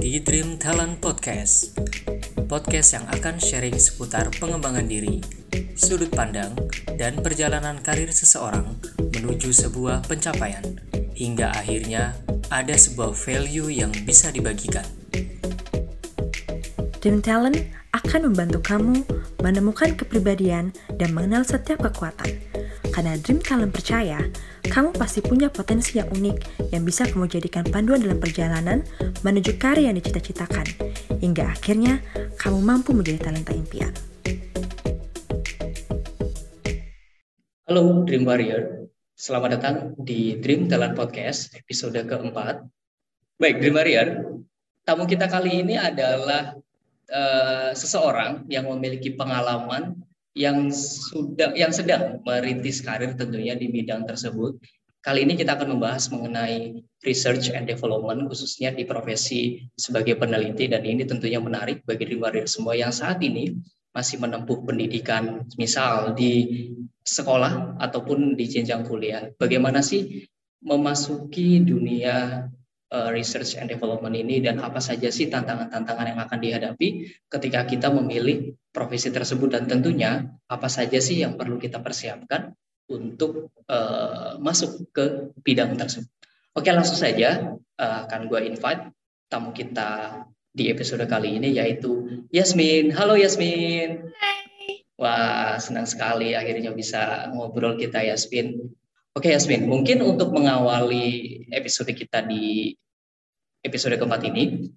di Dream Talent Podcast. Podcast yang akan sharing seputar pengembangan diri, sudut pandang, dan perjalanan karir seseorang menuju sebuah pencapaian, hingga akhirnya ada sebuah value yang bisa dibagikan. Dream Talent akan membantu kamu menemukan kepribadian dan mengenal setiap kekuatan. Karena Dream Talent percaya, kamu pasti punya potensi yang unik yang bisa kamu jadikan panduan dalam perjalanan menuju karya yang dicita-citakan, hingga akhirnya kamu mampu menjadi talenta impian. Halo Dream Warrior, selamat datang di Dream Talent Podcast episode keempat. Baik Dream Warrior, tamu kita kali ini adalah uh, seseorang yang memiliki pengalaman yang sudah yang sedang merintis karir tentunya di bidang tersebut. Kali ini kita akan membahas mengenai research and development khususnya di profesi sebagai peneliti dan ini tentunya menarik bagi Dream semua yang saat ini masih menempuh pendidikan misal di sekolah ataupun di jenjang kuliah. Bagaimana sih memasuki dunia uh, research and development ini dan apa saja sih tantangan-tantangan yang akan dihadapi ketika kita memilih profesi tersebut dan tentunya apa saja sih yang perlu kita persiapkan untuk uh, masuk ke bidang tersebut. Oke langsung saja uh, akan gue invite tamu kita di episode kali ini yaitu Yasmin. Halo Yasmin. Hai. Wah senang sekali akhirnya bisa ngobrol kita Yasmin. Oke Yasmin, mungkin untuk mengawali episode kita di episode keempat ini,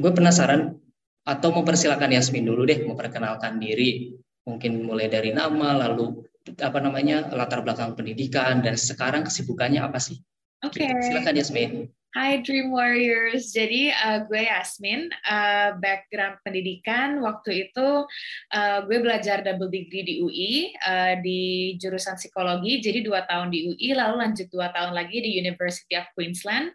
gue penasaran atau mempersilahkan Yasmin dulu deh memperkenalkan diri, mungkin mulai dari nama, lalu apa namanya latar belakang pendidikan dan sekarang kesibukannya apa sih? Oke. Okay. Silakan Yasmin. Hai Dream Warriors, jadi uh, gue Yasmin, uh, background pendidikan waktu itu uh, gue belajar double degree di UI uh, di jurusan psikologi, jadi dua tahun di UI, lalu lanjut dua tahun lagi di University of Queensland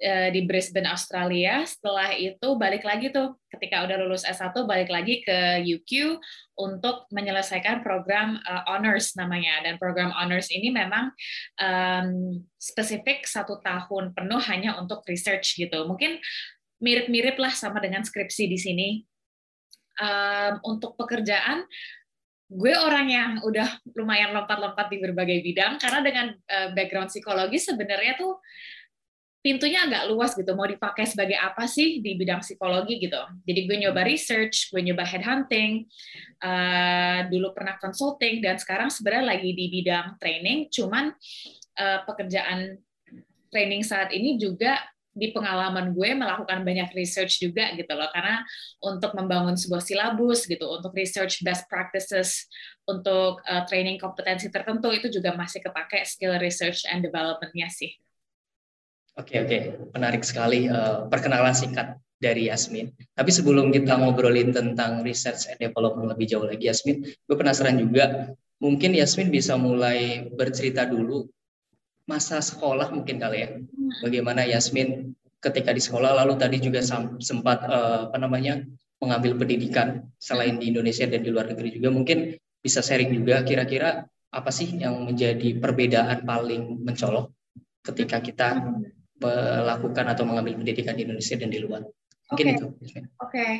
di Brisbane Australia. Setelah itu balik lagi tuh ketika udah lulus S1 balik lagi ke UQ untuk menyelesaikan program uh, honors namanya dan program honors ini memang um, spesifik satu tahun penuh hanya untuk research gitu. Mungkin mirip-mirip lah sama dengan skripsi di sini. Um, untuk pekerjaan gue orang yang udah lumayan lompat-lompat di berbagai bidang karena dengan uh, background psikologi sebenarnya tuh pintunya agak luas gitu mau dipakai sebagai apa sih di bidang psikologi gitu. Jadi gue nyoba research gue nyoba headhunting uh, dulu pernah consulting dan sekarang sebenarnya lagi di bidang training cuman uh, pekerjaan training saat ini juga di pengalaman gue melakukan banyak research juga gitu loh. Karena untuk membangun sebuah silabus gitu untuk research best practices untuk uh, training kompetensi tertentu itu juga masih kepake skill research and developmentnya sih Oke oke, menarik sekali uh, perkenalan singkat dari Yasmin. Tapi sebelum kita ngobrolin tentang research and development lebih jauh lagi, Yasmin, gue penasaran juga. Mungkin Yasmin bisa mulai bercerita dulu masa sekolah mungkin kali ya. Bagaimana Yasmin ketika di sekolah, lalu tadi juga sempat uh, apa namanya mengambil pendidikan selain di Indonesia dan di luar negeri juga. Mungkin bisa sharing juga kira-kira apa sih yang menjadi perbedaan paling mencolok ketika kita melakukan atau mengambil pendidikan di Indonesia dan di luar. Mungkin okay. itu. Oke. Okay.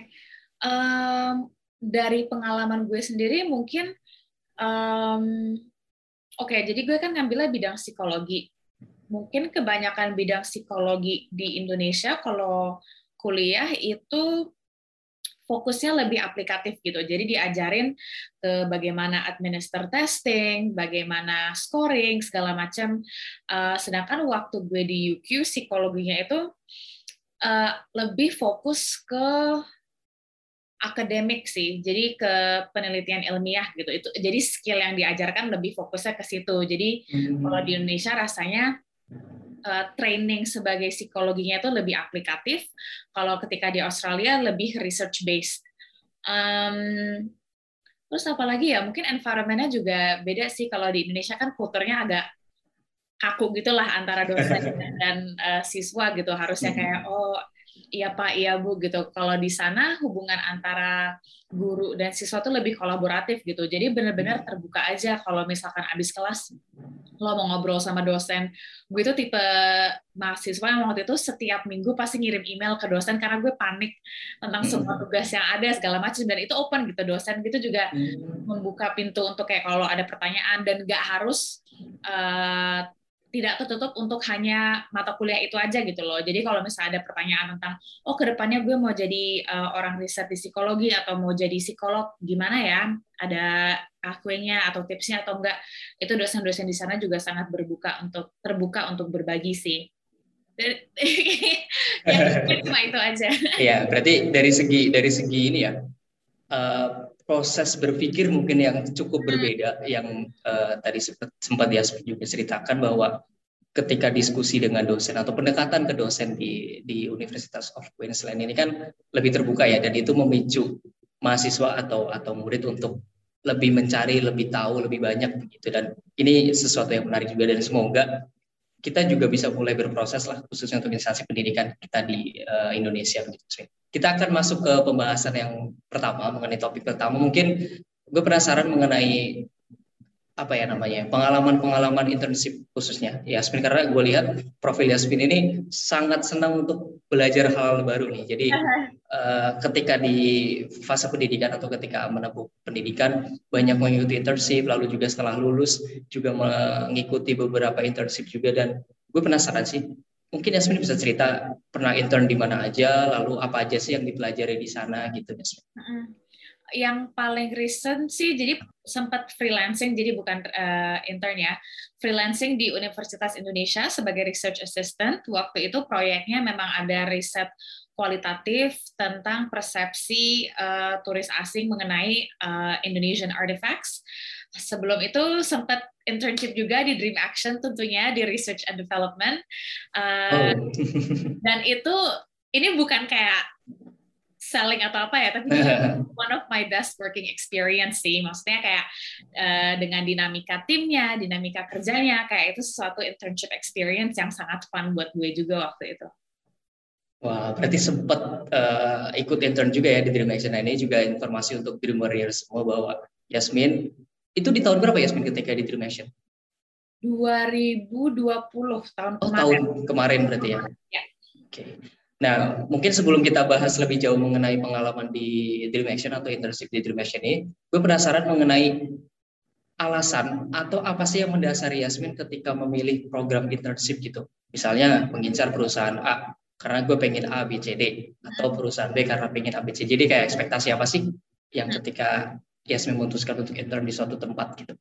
Um, dari pengalaman gue sendiri mungkin um, oke, okay, jadi gue kan ngambilnya bidang psikologi. Mungkin kebanyakan bidang psikologi di Indonesia kalau kuliah itu fokusnya lebih aplikatif gitu. Jadi diajarin ke bagaimana administer testing, bagaimana scoring segala macam. Uh, sedangkan waktu gue di UQ psikologinya itu uh, lebih fokus ke akademik sih, jadi ke penelitian ilmiah gitu. Itu jadi skill yang diajarkan lebih fokusnya ke situ. Jadi hmm. kalau di Indonesia rasanya uh, training sebagai psikologinya itu lebih aplikatif. Kalau ketika di Australia lebih research based. Um, terus apa lagi ya? Mungkin environmentnya juga beda sih. Kalau di Indonesia kan kulturnya agak kaku gitulah antara dosen dan uh, siswa gitu. Harusnya kayak oh iya pak iya bu gitu. Kalau di sana hubungan antara guru dan siswa tuh lebih kolaboratif gitu. Jadi benar-benar terbuka aja kalau misalkan abis kelas lo mau ngobrol sama dosen. Gue itu tipe mahasiswa yang waktu itu setiap minggu pasti ngirim email ke dosen karena gue panik tentang semua tugas yang ada segala macam dan itu open gitu dosen gitu juga hmm. membuka pintu untuk kayak kalau ada pertanyaan dan gak harus uh, tidak tertutup untuk hanya mata kuliah itu aja gitu loh. Jadi kalau misalnya ada pertanyaan tentang, oh ke depannya gue mau jadi uh, orang riset di psikologi atau mau jadi psikolog, gimana ya? Ada akuenya atau tipsnya atau enggak? Itu dosen-dosen di sana juga sangat berbuka untuk terbuka untuk berbagi sih. ya, cuma itu aja. Iya, berarti dari segi dari segi ini ya. Uh, proses berpikir mungkin yang cukup hmm. berbeda yang uh, tadi sempat, sempat ya juga ceritakan bahwa ketika diskusi dengan dosen atau pendekatan ke dosen di di Universitas of Queensland ini kan lebih terbuka ya dan itu memicu mahasiswa atau atau murid untuk lebih mencari, lebih tahu, lebih banyak begitu dan ini sesuatu yang menarik juga dan semoga kita juga bisa mulai berproses lah khususnya untuk instansi pendidikan kita di uh, Indonesia begitu. Kita akan masuk ke pembahasan yang pertama mengenai topik pertama. Mungkin gue penasaran mengenai apa ya namanya pengalaman-pengalaman internship khususnya. Yasmin karena gue lihat profil Yasmin ini sangat senang untuk belajar hal, -hal baru nih. Jadi uh, ketika di fase pendidikan atau ketika menempuh pendidikan banyak mengikuti internship lalu juga setelah lulus juga mengikuti beberapa internship juga. Dan gue penasaran sih mungkin Yasmin bisa cerita pernah intern di mana aja, lalu apa aja sih yang dipelajari di sana gitu Yasmin? Yang paling recent sih, jadi sempat freelancing, jadi bukan uh, intern ya, freelancing di Universitas Indonesia sebagai research assistant. Waktu itu proyeknya memang ada riset kualitatif tentang persepsi uh, turis asing mengenai uh, Indonesian artifacts sebelum itu sempat internship juga di Dream Action tentunya di Research and Development uh, oh. dan itu ini bukan kayak selling atau apa ya tapi one of my best working experience sih maksudnya kayak uh, dengan dinamika timnya dinamika kerjanya kayak itu sesuatu internship experience yang sangat fun buat gue juga waktu itu Wah, berarti sempat uh, ikut intern juga ya di Dream Action. Nah, ini juga informasi untuk Dream Warriors semua bahwa Yasmin itu di tahun berapa Yasmin ketika di Dream Action? 2020 tahun oh, kemarin. tahun kemarin berarti ya. ya. Oke. Okay. Nah, mungkin sebelum kita bahas lebih jauh mengenai pengalaman di Dream Action atau internship di Dream Action ini, gue penasaran mengenai alasan atau apa sih yang mendasari Yasmin ketika memilih program internship gitu. Misalnya mengincar perusahaan A karena gue pengen A, B, C, D atau perusahaan B karena pengen A, B, C. Jadi kayak ekspektasi apa sih yang ketika Yes memutuskan untuk intern di suatu tempat gitu?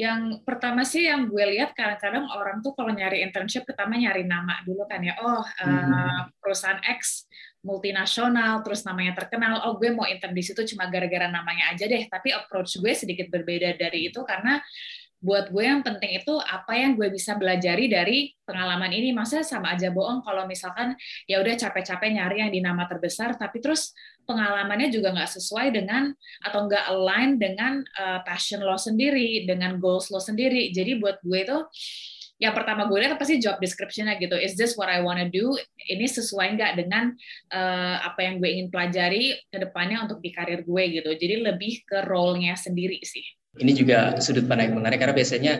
Yang pertama sih yang gue lihat kadang-kadang orang tuh kalau nyari internship pertama nyari nama dulu kan ya. Oh, uh, perusahaan X multinasional terus namanya terkenal. Oh, gue mau intern di situ cuma gara-gara namanya aja deh. Tapi approach gue sedikit berbeda dari itu karena buat gue yang penting itu apa yang gue bisa belajari dari pengalaman ini masa sama aja bohong kalau misalkan ya udah capek-capek nyari yang di nama terbesar tapi terus pengalamannya juga nggak sesuai dengan atau nggak align dengan uh, passion lo sendiri dengan goals lo sendiri jadi buat gue itu yang pertama gue lihat pasti job description-nya gitu. Is this what I wanna do? Ini sesuai nggak dengan uh, apa yang gue ingin pelajari ke depannya untuk di karir gue gitu. Jadi lebih ke role-nya sendiri sih. Ini juga sudut pandang yang menarik karena biasanya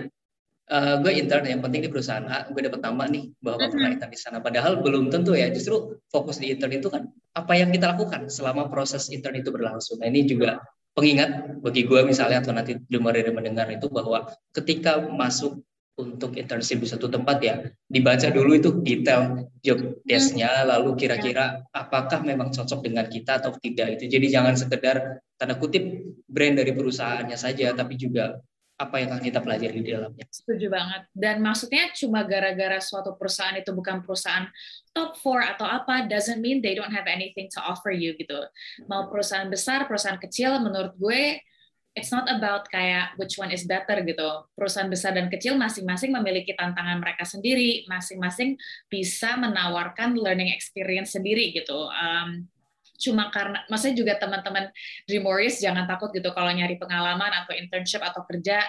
uh, gue intern yang penting di perusahaan A, gue dapat nama nih bahwa mm-hmm. pernah intern di sana. Padahal belum tentu ya. Justru fokus di intern itu kan apa yang kita lakukan selama proses intern itu berlangsung. Nah ini juga pengingat bagi gue misalnya atau nanti dengar mendengar itu bahwa ketika masuk untuk internship di satu tempat ya dibaca dulu itu detail job desknya lalu kira-kira apakah memang cocok dengan kita atau tidak itu jadi jangan sekedar tanda kutip brand dari perusahaannya saja tapi juga apa yang akan kita pelajari di dalamnya. Setuju banget. Dan maksudnya cuma gara-gara suatu perusahaan itu bukan perusahaan top four atau apa, doesn't mean they don't have anything to offer you gitu. Mau perusahaan besar, perusahaan kecil, menurut gue it's not about kayak which one is better gitu. Perusahaan besar dan kecil masing-masing memiliki tantangan mereka sendiri, masing-masing bisa menawarkan learning experience sendiri gitu. Um, cuma karena, maksudnya juga teman-teman Dreamworries jangan takut gitu kalau nyari pengalaman atau internship atau kerja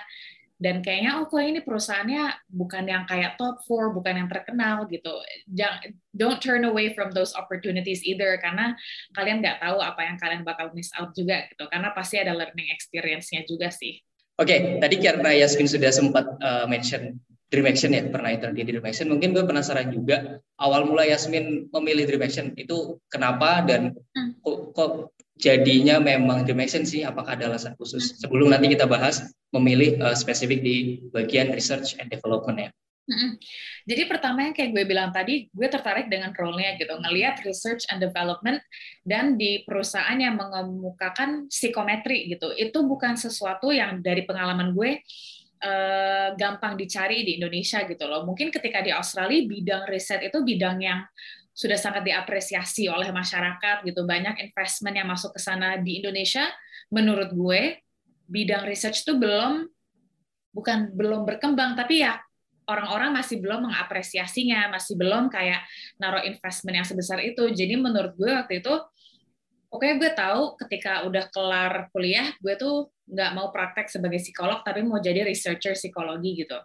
dan kayaknya oh kok ini perusahaannya bukan yang kayak top four, bukan yang terkenal gitu. Jangan don't turn away from those opportunities either karena kalian nggak tahu apa yang kalian bakal miss out juga gitu. Karena pasti ada learning experience-nya juga sih. Oke, okay, tadi karena Yasmin sudah sempat uh, mention Dream Action ya, pernah intern di Dream Action. Mungkin gue penasaran juga awal mula Yasmin memilih Dream Action itu kenapa dan hmm. kok, kok jadinya memang Action sih? Apakah ada alasan khusus? Sebelum nanti kita bahas memilih uh, spesifik di bagian research and development ya. Jadi pertama yang kayak gue bilang tadi, gue tertarik dengan role-nya gitu, ngelihat research and development dan di perusahaan yang mengemukakan psikometri gitu. Itu bukan sesuatu yang dari pengalaman gue uh, gampang dicari di Indonesia gitu loh. Mungkin ketika di Australia bidang riset itu bidang yang sudah sangat diapresiasi oleh masyarakat gitu. Banyak investment yang masuk ke sana di Indonesia. Menurut gue bidang research itu belum bukan belum berkembang tapi ya orang-orang masih belum mengapresiasinya, masih belum kayak naruh investment yang sebesar itu. Jadi menurut gue waktu itu oke okay, gue tahu ketika udah kelar kuliah gue tuh nggak mau praktek sebagai psikolog tapi mau jadi researcher psikologi gitu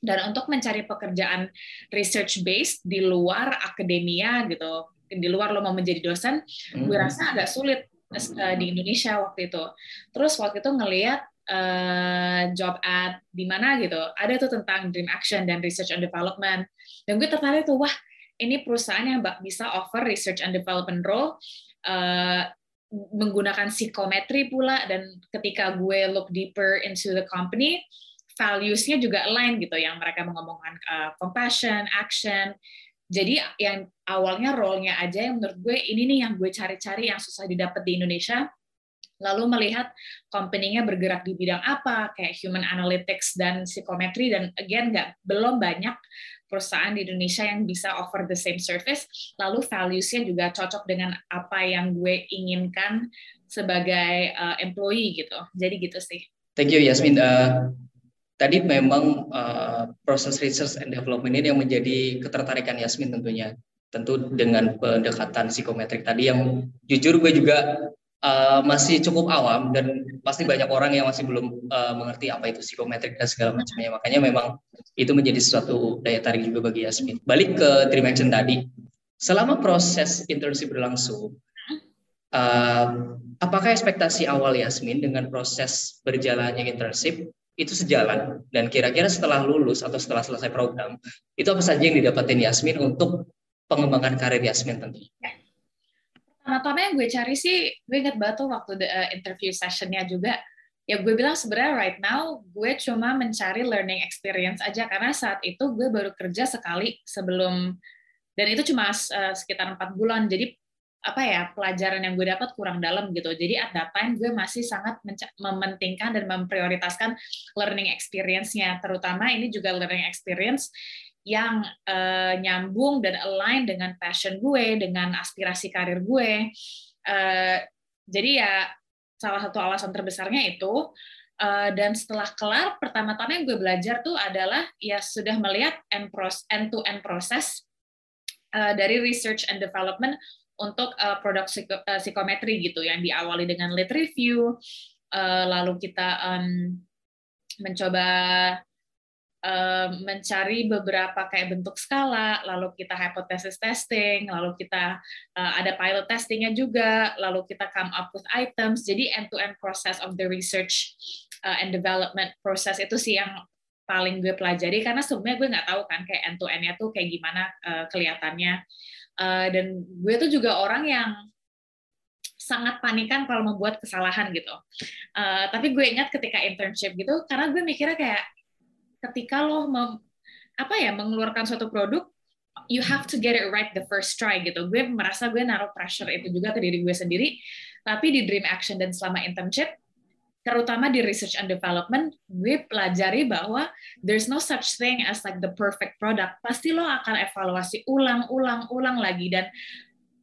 dan untuk mencari pekerjaan research based di luar akademia gitu di luar lo mau menjadi dosen hmm. gue rasa agak sulit uh, di Indonesia waktu itu. Terus waktu itu ngelihat uh, job ad di mana gitu ada tuh tentang dream action dan research and development. Dan gue tertarik tuh wah ini perusahaan yang bisa offer research and development role uh, menggunakan psikometri pula. Dan ketika gue look deeper into the company values-nya juga align gitu yang mereka mengomongkan uh, compassion, action. Jadi yang awalnya role-nya aja yang menurut gue ini nih yang gue cari-cari yang susah didapat di Indonesia. Lalu melihat company-nya bergerak di bidang apa, kayak human analytics dan psikometri dan again nggak belum banyak perusahaan di Indonesia yang bisa offer the same service, lalu values-nya juga cocok dengan apa yang gue inginkan sebagai uh, employee gitu. Jadi gitu sih. Thank you Yasmin. Uh, tadi memang uh, proses research and development ini yang menjadi ketertarikan Yasmin tentunya. Tentu dengan pendekatan psikometrik tadi yang jujur gue juga uh, masih cukup awam dan pasti banyak orang yang masih belum uh, mengerti apa itu psikometrik dan segala macamnya. Makanya memang itu menjadi sesuatu daya tarik juga bagi Yasmin. Balik ke Dream tadi, selama proses internship berlangsung, uh, apakah ekspektasi awal Yasmin dengan proses berjalannya internship itu sejalan. Dan kira-kira setelah lulus atau setelah selesai program itu apa saja yang didapatin Yasmin untuk pengembangan karir Yasmin tentunya? pertama-tama yang gue cari sih, gue inget banget tuh waktu the, uh, interview sessionnya juga, ya gue bilang sebenarnya right now gue cuma mencari learning experience aja. Karena saat itu gue baru kerja sekali sebelum dan itu cuma uh, sekitar empat bulan. Jadi apa ya pelajaran yang gue dapat kurang dalam gitu jadi at that time gue masih sangat mementingkan dan memprioritaskan learning experience-nya terutama ini juga learning experience yang uh, nyambung dan align dengan passion gue, dengan aspirasi karir gue. Uh, jadi ya salah satu alasan terbesarnya itu. Uh, dan setelah kelar, pertama-tama yang gue belajar tuh adalah ya sudah melihat end-to-end proses uh, dari research and development untuk uh, produk psiko, uh, psikometri gitu, yang diawali dengan lead review, uh, lalu kita um, mencoba mencari beberapa kayak bentuk skala, lalu kita hypothesis testing, lalu kita ada pilot testingnya juga, lalu kita come up with items. Jadi end-to-end process of the research and development process itu sih yang paling gue pelajari karena sebelumnya gue nggak tahu kan kayak end-to-endnya tuh kayak gimana kelihatannya. Uh, dan gue tuh juga orang yang sangat panikan kalau membuat kesalahan gitu. Uh, tapi gue ingat ketika internship gitu, karena gue mikirnya kayak ketika lo mem, apa ya mengeluarkan suatu produk you have to get it right the first try gitu. Gue merasa gue naruh pressure itu juga ke diri gue sendiri. Tapi di Dream Action dan selama internship, terutama di research and development, gue pelajari bahwa there's no such thing as like the perfect product. Pasti lo akan evaluasi ulang, ulang, ulang lagi dan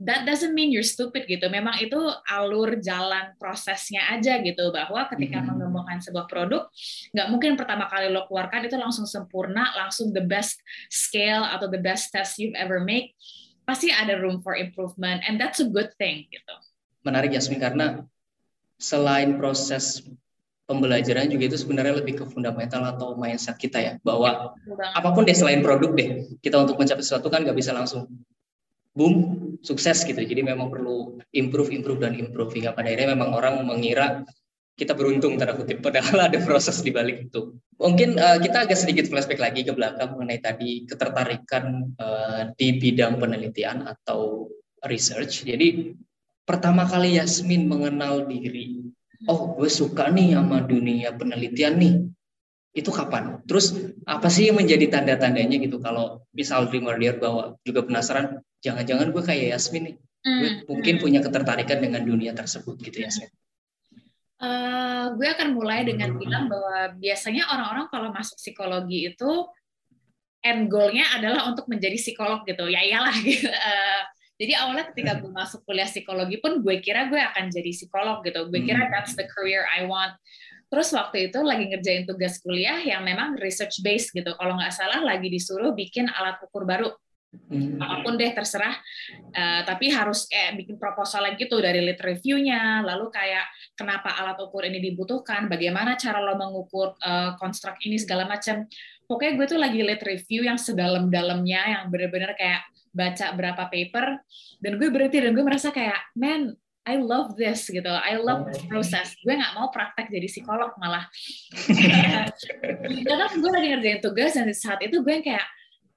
that doesn't mean you're stupid gitu. Memang itu alur jalan prosesnya aja gitu bahwa ketika mm-hmm. mengembangkan sebuah produk nggak mungkin pertama kali lo keluarkan itu langsung sempurna, langsung the best scale atau the best test you've ever make. Pasti ada room for improvement and that's a good thing gitu. Menarik Yasmin karena selain proses pembelajaran juga itu sebenarnya lebih ke fundamental atau mindset kita ya bahwa apa pun deh selain produk deh kita untuk mencapai sesuatu kan nggak bisa langsung boom sukses gitu jadi memang perlu improve improve dan improve hingga pada akhirnya memang orang mengira kita beruntung tanda kutip padahal ada proses di balik itu. Mungkin uh, kita agak sedikit flashback lagi ke belakang mengenai tadi ketertarikan uh, di bidang penelitian atau research. Jadi pertama kali Yasmin mengenal diri, oh gue suka nih sama dunia penelitian nih. Itu kapan? Terus apa sih yang menjadi tanda-tandanya gitu kalau misal Dreamer Dear bahwa juga penasaran, jangan-jangan gue kayak Yasmin nih, gue hmm, mungkin hmm. punya ketertarikan dengan dunia tersebut gitu Yasmin. Uh, gue akan mulai dengan bilang bahwa biasanya orang-orang kalau masuk psikologi itu end goal-nya adalah untuk menjadi psikolog gitu. Ya iyalah gitu. Uh, jadi awalnya ketika gue masuk kuliah psikologi pun gue kira gue akan jadi psikolog gitu. Gue kira hmm. that's the career I want. Terus waktu itu lagi ngerjain tugas kuliah yang memang research based gitu. Kalau nggak salah lagi disuruh bikin alat ukur baru hmm. apa pun deh terserah uh, tapi harus kayak bikin proposal lagi gitu dari lit reviewnya lalu kayak kenapa alat ukur ini dibutuhkan bagaimana cara lo mengukur uh, konstruk ini segala macam pokoknya gue tuh lagi lit review yang sedalam-dalamnya yang bener-bener kayak baca berapa paper dan gue berhenti dan gue merasa kayak man I love this gitu, I love this process. Gue nggak mau praktek jadi psikolog malah. Karena gue lagi ngerjain tugas dan saat itu gue kayak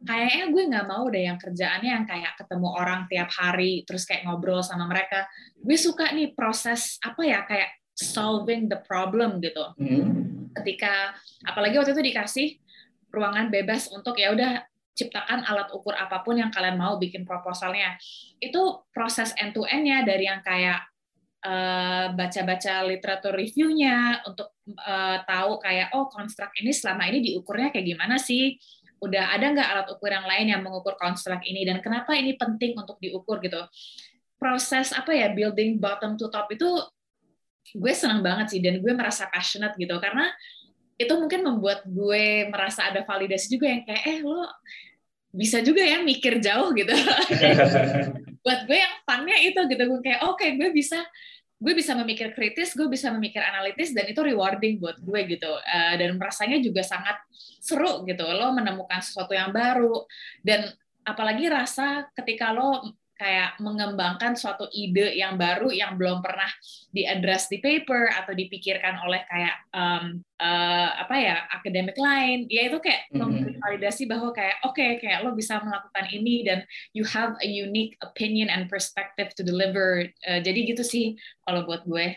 kayaknya gue nggak mau deh yang kerjaannya yang kayak ketemu orang tiap hari terus kayak ngobrol sama mereka gue suka nih proses apa ya kayak solving the problem gitu hmm. ketika apalagi waktu itu dikasih ruangan bebas untuk ya udah ciptakan alat ukur apa pun yang kalian mau bikin proposalnya. Itu proses end to endnya dari yang kayak uh, baca-baca literatur reviewnya untuk uh, tahu kayak oh konstruk ini selama ini diukurnya kayak gimana sih? Udah ada nggak alat ukur yang lain yang mengukur konstruk ini? Dan kenapa ini penting untuk diukur gitu? Proses apa ya building bottom to top itu gue senang banget sih dan gue merasa passionate gitu. Karena itu mungkin membuat gue merasa ada validasi juga yang kayak eh lo bisa juga ya mikir jauh gitu buat gue yang funnya itu gitu gue kayak oke okay, gue bisa gue bisa memikir kritis, gue bisa memikir analitis, dan itu rewarding buat gue gitu. Uh, dan rasanya juga sangat seru gitu. Lo menemukan sesuatu yang baru, dan apalagi rasa ketika lo kayak mengembangkan suatu ide yang baru yang belum pernah diadres di paper atau dipikirkan oleh kayak um, uh, apa ya akademik lain ya itu kayak mm-hmm. validasi bahwa kayak oke okay, kayak lo bisa melakukan ini dan you have a unique opinion and perspective to deliver uh, jadi gitu sih kalau buat gue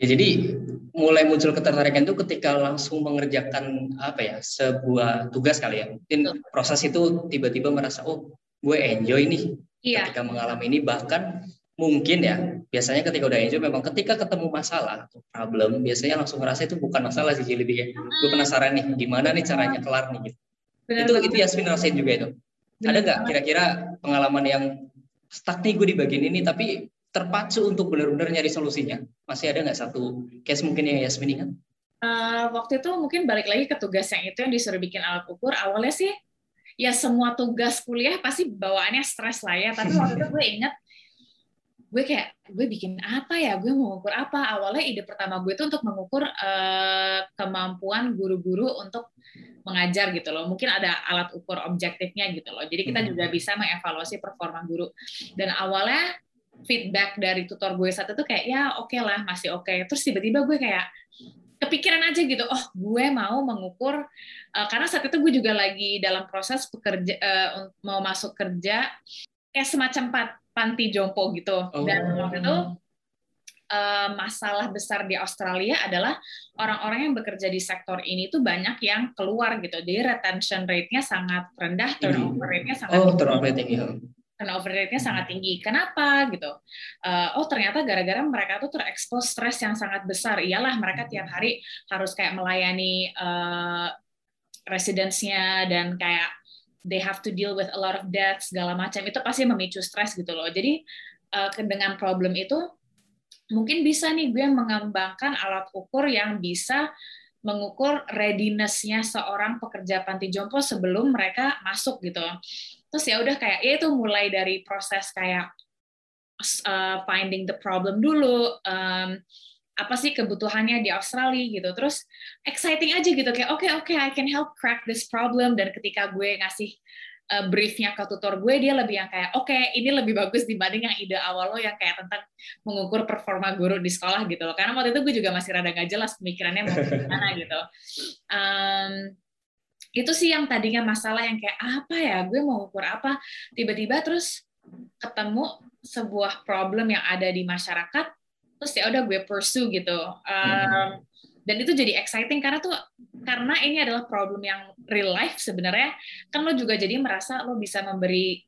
Ya, jadi mulai muncul ketertarikan itu ketika langsung mengerjakan apa ya sebuah tugas kali ya. Mungkin proses itu tiba-tiba merasa oh gue enjoy nih iya. ketika mengalami ini. Bahkan mungkin ya biasanya ketika udah enjoy memang ketika ketemu masalah atau problem biasanya langsung ngerasa itu bukan masalah sih lebih kayak gue penasaran nih gimana nih caranya kelar nih gitu. Benar, itu benar. itu Yasmin rasain juga itu. Benar, ada nggak kira-kira pengalaman yang stuck nih gue di bagian ini tapi terpacu untuk benar-benar nyari solusinya? Masih ada nggak satu case mungkin yang Yasmin ingat? Uh, waktu itu mungkin balik lagi ke tugas yang itu yang disuruh bikin alat ukur. Awalnya sih ya semua tugas kuliah pasti bawaannya stres lah ya. Tapi waktu itu gue inget gue kayak gue bikin apa ya? Gue mau mengukur apa? Awalnya ide pertama gue itu untuk mengukur uh, kemampuan guru-guru untuk mengajar gitu loh. Mungkin ada alat ukur objektifnya gitu loh. Jadi kita hmm. juga bisa mengevaluasi performa guru. Dan awalnya feedback dari tutor gue saat itu kayak ya oke okay lah masih oke. Okay. terus tiba-tiba gue kayak kepikiran aja gitu oh gue mau mengukur uh, karena saat itu gue juga lagi dalam proses pekerja uh, mau masuk kerja kayak semacam panti jompo gitu. Oh. dan waktu itu uh, masalah besar di Australia adalah orang-orang yang bekerja di sektor ini tuh banyak yang keluar gitu. Jadi retention rate-nya sangat rendah turnover rate-nya sangat oh turnover tinggi turnover rate-nya sangat tinggi. Kenapa gitu? Uh, oh ternyata gara-gara mereka tuh terekspos stres yang sangat besar. Iyalah mereka tiap hari harus kayak melayani uh, residence-nya dan kayak they have to deal with a lot of death segala macam. Itu pasti memicu stres gitu loh. Jadi uh, dengan problem itu mungkin bisa nih gue mengembangkan alat ukur yang bisa mengukur readiness-nya seorang pekerja panti jompo sebelum mereka masuk gitu terus ya udah kayak ya itu mulai dari proses kayak uh, finding the problem dulu um, apa sih kebutuhannya di Australia gitu. Terus exciting aja gitu kayak oke okay, oke okay, I can help crack this problem. Dan ketika gue ngasih uh, briefnya ke tutor gue dia lebih yang kayak oke okay, ini lebih bagus dibanding yang ide awal lo yang kayak tentang mengukur performa guru di sekolah gitu loh. Karena waktu itu gue juga masih rada gak jelas pemikirannya mau gimana gitu. Um, itu sih yang tadinya masalah yang kayak apa ya? Gue mau ukur apa? Tiba-tiba terus ketemu sebuah problem yang ada di masyarakat terus ya udah gue pursue gitu. Um, dan itu jadi exciting karena tuh karena ini adalah problem yang real life sebenarnya. Kan lo juga jadi merasa lo bisa memberi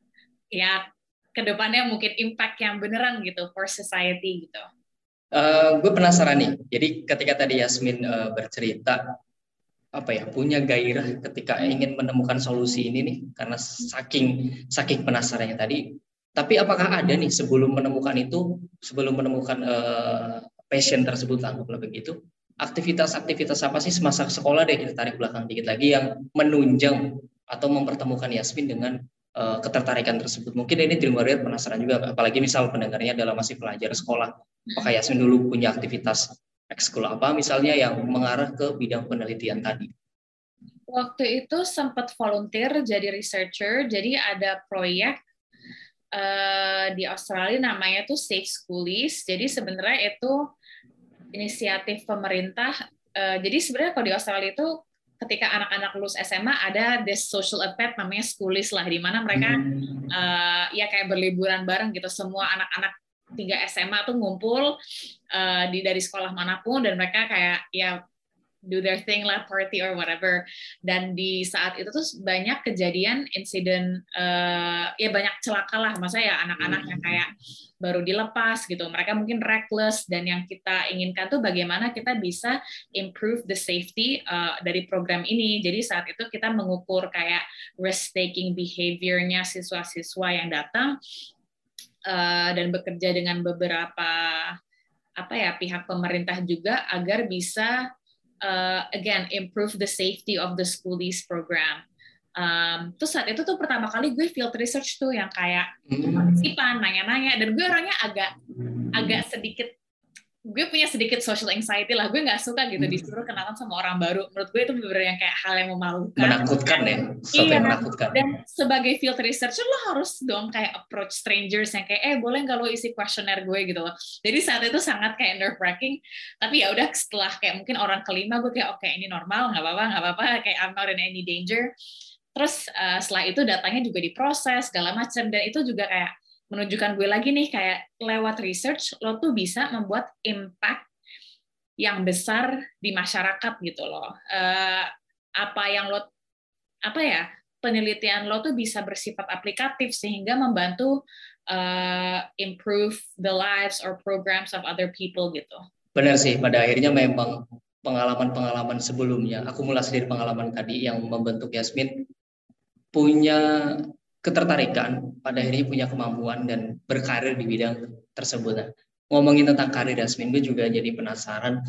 ya ke depannya mungkin impact yang beneran gitu for society gitu. Uh, gue penasaran nih, jadi ketika tadi Yasmin uh, bercerita apa ya punya gairah ketika ingin menemukan solusi ini nih karena saking saking penasarannya tadi. Tapi apakah ada nih sebelum menemukan itu, sebelum menemukan uh, passion tersebut anggaplah begitu, aktivitas-aktivitas apa sih semasa sekolah deh kita tarik belakang dikit lagi yang menunjang atau mempertemukan Yasmin dengan uh, ketertarikan tersebut. Mungkin ini Dream Warrior penasaran juga, apalagi misal pendengarnya adalah masih pelajar sekolah. Apakah Yasmin dulu punya aktivitas ekskul apa misalnya yang mengarah ke bidang penelitian tadi? Waktu itu sempat volunteer jadi researcher, jadi ada proyek uh, di Australia namanya tuh Safe Schoolies. Jadi sebenarnya itu inisiatif pemerintah. Uh, jadi sebenarnya kalau di Australia itu ketika anak-anak lulus SMA ada this social event namanya schoolies lah di mana mereka uh, ya kayak berliburan bareng gitu semua anak-anak tiga SMA tuh ngumpul uh, di dari sekolah mana pun dan mereka kayak ya do their thing lah party or whatever. Dan di saat itu tuh banyak kejadian insiden uh, ya banyak celaka lah. Masa ya anak-anak yang kayak baru dilepas gitu. Mereka mungkin reckless dan yang kita inginkan tuh bagaimana kita bisa improve the safety uh, dari program ini. Jadi saat itu kita mengukur kayak risk taking behaviornya siswa-siswa yang datang uh, dan bekerja dengan beberapa apa ya pihak pemerintah juga agar bisa uh, again improve the safety of the schoolies program. Um, terus saat itu tuh pertama kali gue field research tuh yang kayak hmm. partisipan, nanya-nanya, dan gue orangnya agak agak sedikit gue punya sedikit social anxiety lah gue nggak suka gitu hmm. disuruh kenalan sama orang baru. Menurut gue itu bener yang kayak hal yang memalukan. Menakutkan ya? Iya, menakutkan. Dan sebagai field researcher lo harus dong kayak approach strangers yang kayak eh boleh nggak lo isi kuesioner gue? gitu loh. Jadi saat itu sangat kayak nerve wracking tapi ya udah setelah kayak mungkin orang kelima gue kayak oke okay, ini normal nggak apa-apa nggak apa-apa kayak I'm not in any danger. Terus uh, setelah itu datanya juga diproses segala macam dan itu juga kayak menunjukkan gue lagi nih kayak lewat research lo tuh bisa membuat impact yang besar di masyarakat gitu loh. Uh, apa yang lo apa ya penelitian lo tuh bisa bersifat aplikatif sehingga membantu uh, improve the lives or programs of other people gitu. Benar sih, pada akhirnya memang pengalaman-pengalaman sebelumnya, akumulasi dari pengalaman tadi yang membentuk Yasmin punya ketertarikan, pada akhirnya punya kemampuan dan berkarir di bidang tersebut. Nah, ngomongin tentang karir Yasmin, gue juga jadi penasaran.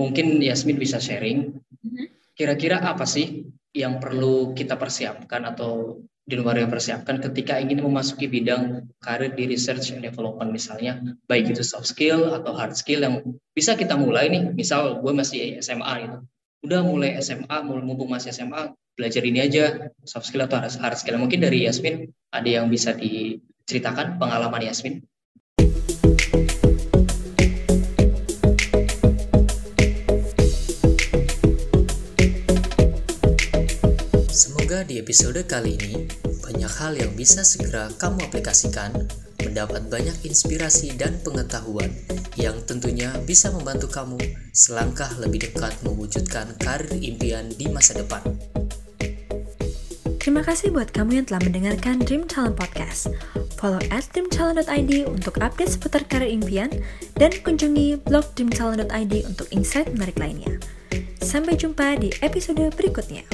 Mungkin Yasmin bisa sharing, mm-hmm. kira-kira apa sih yang perlu kita persiapkan atau di luar yang persiapkan ketika ingin memasuki bidang karir di research and development misalnya, baik itu soft skill atau hard skill yang bisa kita mulai nih, misal gue masih SMA gitu, udah mulai SMA, mumpung masih SMA, belajar ini aja soft skill atau hard skill. Mungkin dari Yasmin ada yang bisa diceritakan pengalaman Yasmin? Semoga di episode kali ini banyak hal yang bisa segera kamu aplikasikan, mendapat banyak inspirasi dan pengetahuan yang tentunya bisa membantu kamu selangkah lebih dekat mewujudkan karir impian di masa depan. Terima kasih buat kamu yang telah mendengarkan Dream Talent Podcast. Follow at dreamtalent.id untuk update seputar karir impian dan kunjungi blog dreamtalent.id untuk insight menarik lainnya. Sampai jumpa di episode berikutnya.